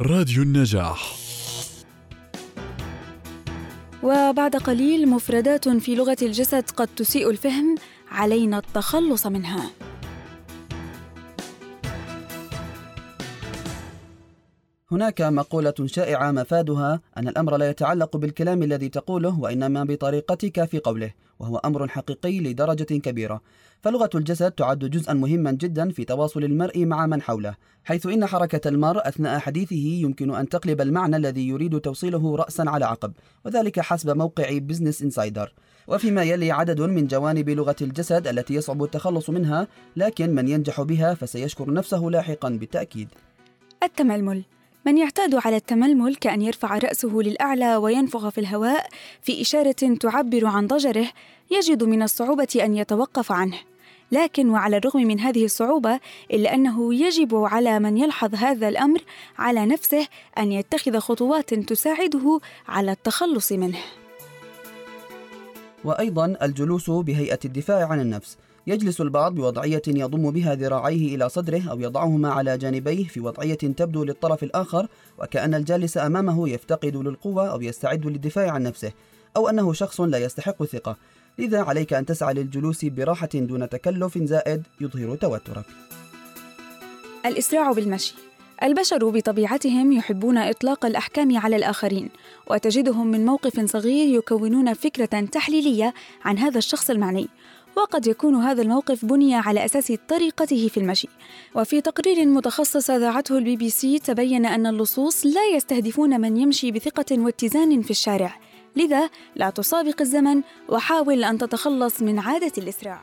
راديو النجاح. وبعد قليل مفردات في لغة الجسد قد تسيء الفهم علينا التخلص منها. هناك مقولة شائعة مفادها أن الأمر لا يتعلق بالكلام الذي تقوله وإنما بطريقتك في قوله وهو أمر حقيقي لدرجة كبيرة. فلغة الجسد تعد جزءا مهما جدا في تواصل المرء مع من حوله حيث إن حركة المرء أثناء حديثه يمكن أن تقلب المعنى الذي يريد توصيله رأسا على عقب وذلك حسب موقع بزنس انسايدر وفيما يلي عدد من جوانب لغة الجسد التي يصعب التخلص منها لكن من ينجح بها فسيشكر نفسه لاحقا بالتأكيد. التململ. من يعتاد على التململ كأن يرفع رأسه للأعلى وينفخ في الهواء في إشارة تعبر عن ضجره يجد من الصعوبة أن يتوقف عنه. لكن وعلى الرغم من هذه الصعوبة إلا أنه يجب على من يلحظ هذا الأمر على نفسه أن يتخذ خطوات تساعده على التخلص منه. وأيضا الجلوس بهيئة الدفاع عن النفس. يجلس البعض بوضعية يضم بها ذراعيه إلى صدره أو يضعهما على جانبيه في وضعية تبدو للطرف الآخر وكأن الجالس أمامه يفتقد للقوة أو يستعد للدفاع عن نفسه أو أنه شخص لا يستحق الثقة. لذا عليك أن تسعى للجلوس براحة دون تكلف زائد يظهر توترك. الإسراع بالمشي. البشر بطبيعتهم يحبون إطلاق الأحكام على الآخرين وتجدهم من موقف صغير يكونون فكرة تحليلية عن هذا الشخص المعني. وقد يكون هذا الموقف بني على أساس طريقته في المشي. وفي تقرير متخصص أذاعته البي بي سي تبين أن اللصوص لا يستهدفون من يمشي بثقة واتزان في الشارع. لذا لا تسابق الزمن وحاول أن تتخلص من عادة الإسراع.